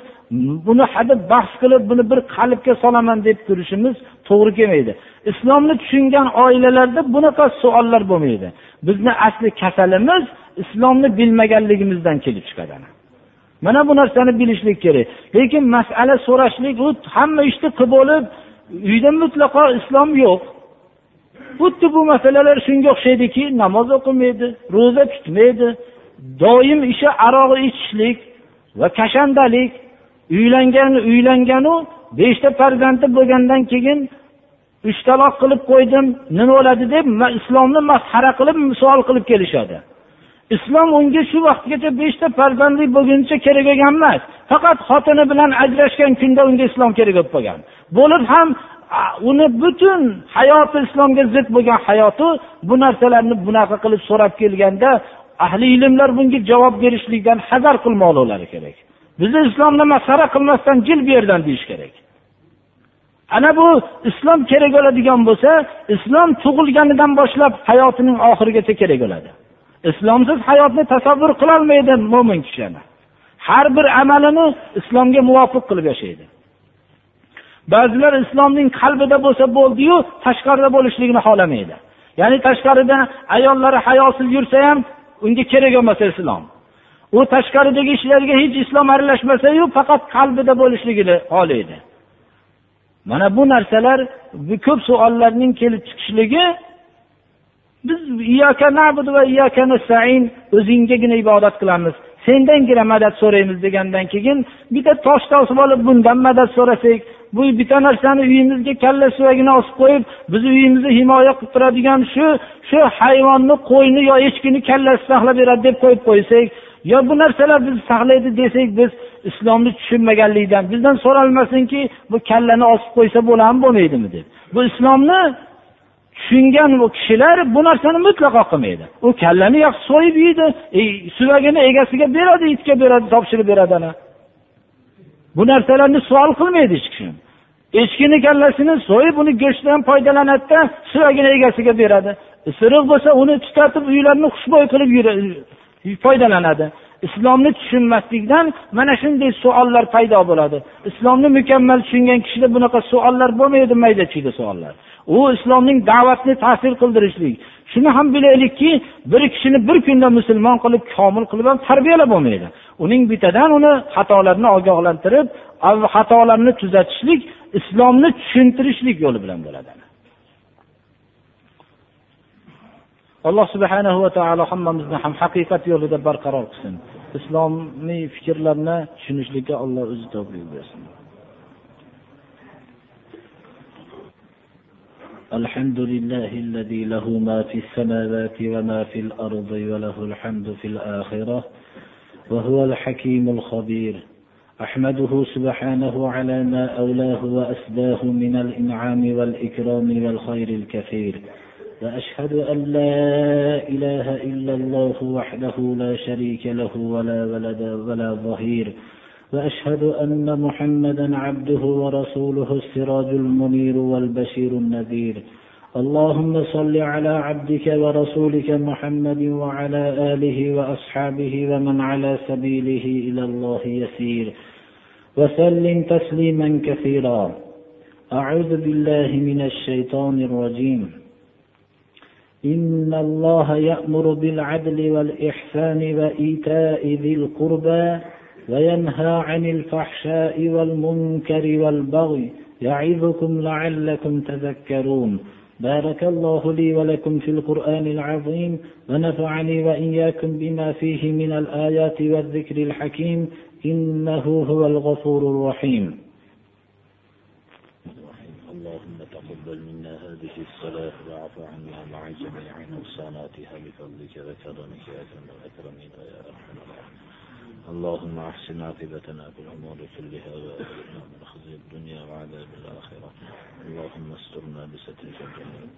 buni hadeb bahs qilib buni bir qalbga solaman deb turishimiz to'g'ri kelmaydi. Islomni tushungan oilalarda bunaqa savollar bo'lmaydi. Bizni asli kasalimiz islomni bilmaganligimizdan kelib chiqadi mana bu narsani bilishlik kerak. Lekin masala so'rashlik u hamma ishni qilib bo'lib uyda mutlaqo islom yo'q. Xuddi bu masalalar shunga o'xshaydiki namoz o'qimaydi ro'za tutmaydi doim ishi aroq ichishlik va kashandalik uylangan uylanganu beshta farzandi bo'lgandan keyin uchtaloq qilib qo'ydim nima bo'ladi deb islomni masxara qilib savol qilib kelishadi. Islom unga shu vaqtgacha beshta farzandli bo'lguncha kerak bo'lgan emas faqat xotini bilan ajrashgan kunda unga islom kerak bo'lib qolgan. Bo'lib ham uni butun hayoti islomga zid bo'lgan hayoti bu narsalarni bunaqa qilib so'rab kelganda ahli ilmlar bunga javob berishlikdan hazar qilmoqlari kerak. Bizni islomni masxara qilmasdan jil bu yerdan deyish kerak. Ana bu islom kerak bo'ladigan bo'lsa islom tug'ilganidan boshlab hayotining oxirigacha kerak bo'ladi. Islomsiz hayotni tasavvur qilolmaydi mo'min kishi har bir amalini islomga muvofiq qilib yashaydi. Ba'zilar islomning qalbida bo'lsa bo'ldiyu tashqarida bo'lishligini xohlamaydi. Ya'ni tashqarida ayollari hayosiz yursa ham unga kerak emas islom. U tashqaridagi ishlarga hech islom aralashmasayu faqat qalbida bo'lishligini xohlaydi. Mana bu narsalar bu ko'p savollarning kelib chiqishligi biz va o'zinggagina ibodat qilamiz. Sendangina madad so'raymiz degandan keyin bitta tosh osib olib bundan madad so'rasak bu bitta narsani uyimizga kalla suvagini osib qo'yib bizni uyimizni himoya qilib turadigan shu shu hayvonni qo'yni yo echkini kallasi saqlab beradi deb qo'yib qo'ysak yo bu narsalar bizni saqlaydi desak biz islomni tushunmaganlikdan bizdan so'ralmasinki bu kallani osib qo'ysa bo'ladimi bo'lmaydimi deb. Bu islomni tushungan u kishilar bu narsani mutlaqo qilmaydi. U kallani yaxshi so'yib yeydi e, suvagini egasiga beradi itga beradi topshirib beradi ana. Bu narsalarni savol qilmaydi hech kim. Echkini kallasini so'yib uni go'shtidan foydalanadida suvagini egasiga beradi. Isiriq bo'lsa uni tutatib uylarni xushbo'y qilib foydalanadi. Islomni tushunmaslikdan mana shunday savollar paydo bo'ladi. Islomni mukammal tushungan kishida bunaqa savollar bo'lmaydi mayda chuyda savollar u islomning da'vatni ta'sir qildirishlik. Shuni ham bilaylikki bir kishini bir kunda musulmon qilib komil qilib ham tarbiyalab bo'lmaydi. Uning bittadan uni xatolarini ogohlantirib xatolarni tuzatishlik islomni tushuntirishlik yo'li bilan bo'ladi alloh subhanahu va taolo hammamizni ham haqiqat yo'lida barqaror qilsin islomiy fikrlarni tushunishlikka alloh o'zi tavfiq bersin الحمد لله الذي له ما في السماوات وما في الأرض وله الحمد في الآخرة وهو الحكيم الخبير أحمده سبحانه على ما أولاه وأسداه من الإنعام والإكرام والخير الكثير وأشهد أن لا إله إلا الله وحده لا شريك له ولا ولد ولا ظهير وأشهد أن محمدا عبده ورسوله السراج المنير والبشير النذير اللهم صل على عبدك ورسولك محمد وعلى آله وأصحابه ومن على سبيله إلى الله يسير. وسلم تسليما كثيرا. أعوذ بالله من الشيطان الرجيم. إن الله يأمر بالعدل والإحسان وإيتاء ذي القربى وينهى عن الفحشاء والمنكر والبغي يعظكم لعلكم تذكرون. بارك الله لي ولكم في القرآن العظيم ونفعني وإياكم بما فيه من الآيات والذكر الحكيم. إنه هو الغفور الرحيم. اللهم تقبل منا هذه الصلاة واعف عنا مع جميع نقصاناتها بفضلك وكرمك يا أكرم الأكرمين يا أرحم الراحمين. اللهم أحسن عاقبتنا في الأمور كلها وأجرنا من خزي الدنيا وعذاب الآخرة. اللهم استرنا بسترك الجميل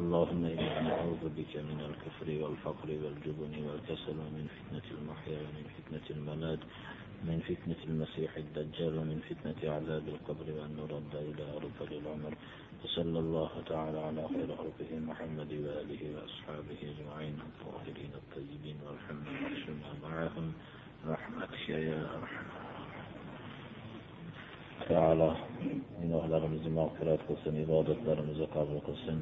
اللهم إنا نعوذ بك من الكفر والفقر والجبن والكسل ومن فتنة المحيا ومن فتنة الممات. من فتنة المسيح الدجال ومن فتنة عذاب القبر وأن نرد إلى أرض العمر. وصلى الله تعالى على خير خلقه محمد وآله وأصحابه أجمعين الطاهرين الطيبين والحمد لله معهم rahmatika ya taolo gunohlarimizni mag'firat qilsin ibodatlarimizni qabul qilsin